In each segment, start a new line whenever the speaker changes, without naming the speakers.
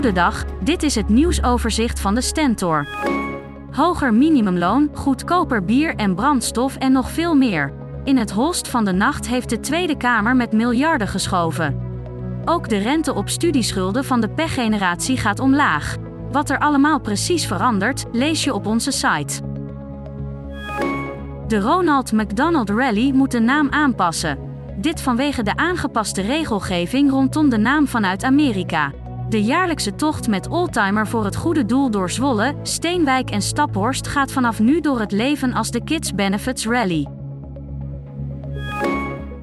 Goedendag, dit is het nieuwsoverzicht van de Stentor. Hoger minimumloon, goedkoper bier en brandstof en nog veel meer. In het holst van de nacht heeft de Tweede Kamer met miljarden geschoven. Ook de rente op studieschulden van de pechgeneratie gaat omlaag. Wat er allemaal precies verandert, lees je op onze site. De Ronald McDonald Rally moet de naam aanpassen. Dit vanwege de aangepaste regelgeving rondom de naam vanuit Amerika. De jaarlijkse tocht met Oldtimer voor het goede doel door Zwolle, Steenwijk en Staphorst gaat vanaf nu door het leven als de Kids Benefits Rally.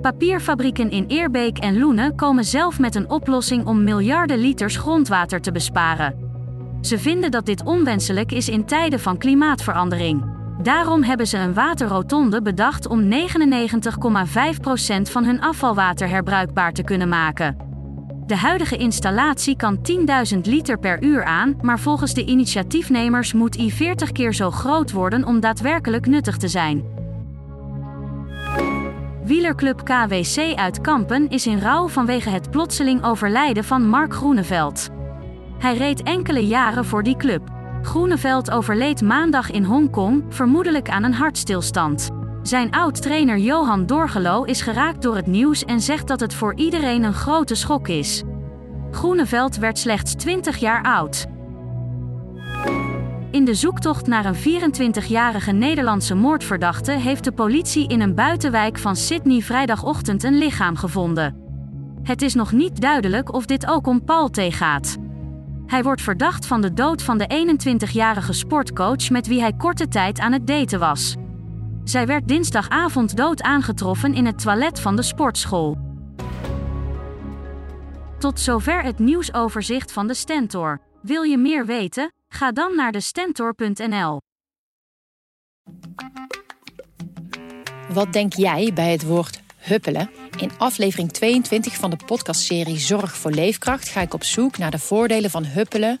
Papierfabrieken in Eerbeek en Loenen komen zelf met een oplossing om miljarden liters grondwater te besparen. Ze vinden dat dit onwenselijk is in tijden van klimaatverandering. Daarom hebben ze een waterrotonde bedacht om 99,5% van hun afvalwater herbruikbaar te kunnen maken. De huidige installatie kan 10.000 liter per uur aan, maar volgens de initiatiefnemers moet I 40 keer zo groot worden om daadwerkelijk nuttig te zijn. Wielerclub KWC uit Kampen is in rouw vanwege het plotseling overlijden van Mark Groeneveld. Hij reed enkele jaren voor die club. Groeneveld overleed maandag in Hongkong, vermoedelijk aan een hartstilstand. Zijn oud-trainer Johan Dorgelo is geraakt door het nieuws en zegt dat het voor iedereen een grote schok is. Groeneveld werd slechts 20 jaar oud. In de zoektocht naar een 24-jarige Nederlandse moordverdachte heeft de politie in een buitenwijk van Sydney vrijdagochtend een lichaam gevonden. Het is nog niet duidelijk of dit ook om Paul T. gaat. Hij wordt verdacht van de dood van de 21-jarige sportcoach met wie hij korte tijd aan het daten was. Zij werd dinsdagavond dood aangetroffen in het toilet van de sportschool. Tot zover het nieuwsoverzicht van de Stentor. Wil je meer weten? Ga dan naar de stentor.nl.
Wat denk jij bij het woord huppelen? In aflevering 22 van de podcastserie Zorg voor Leefkracht ga ik op zoek naar de voordelen van huppelen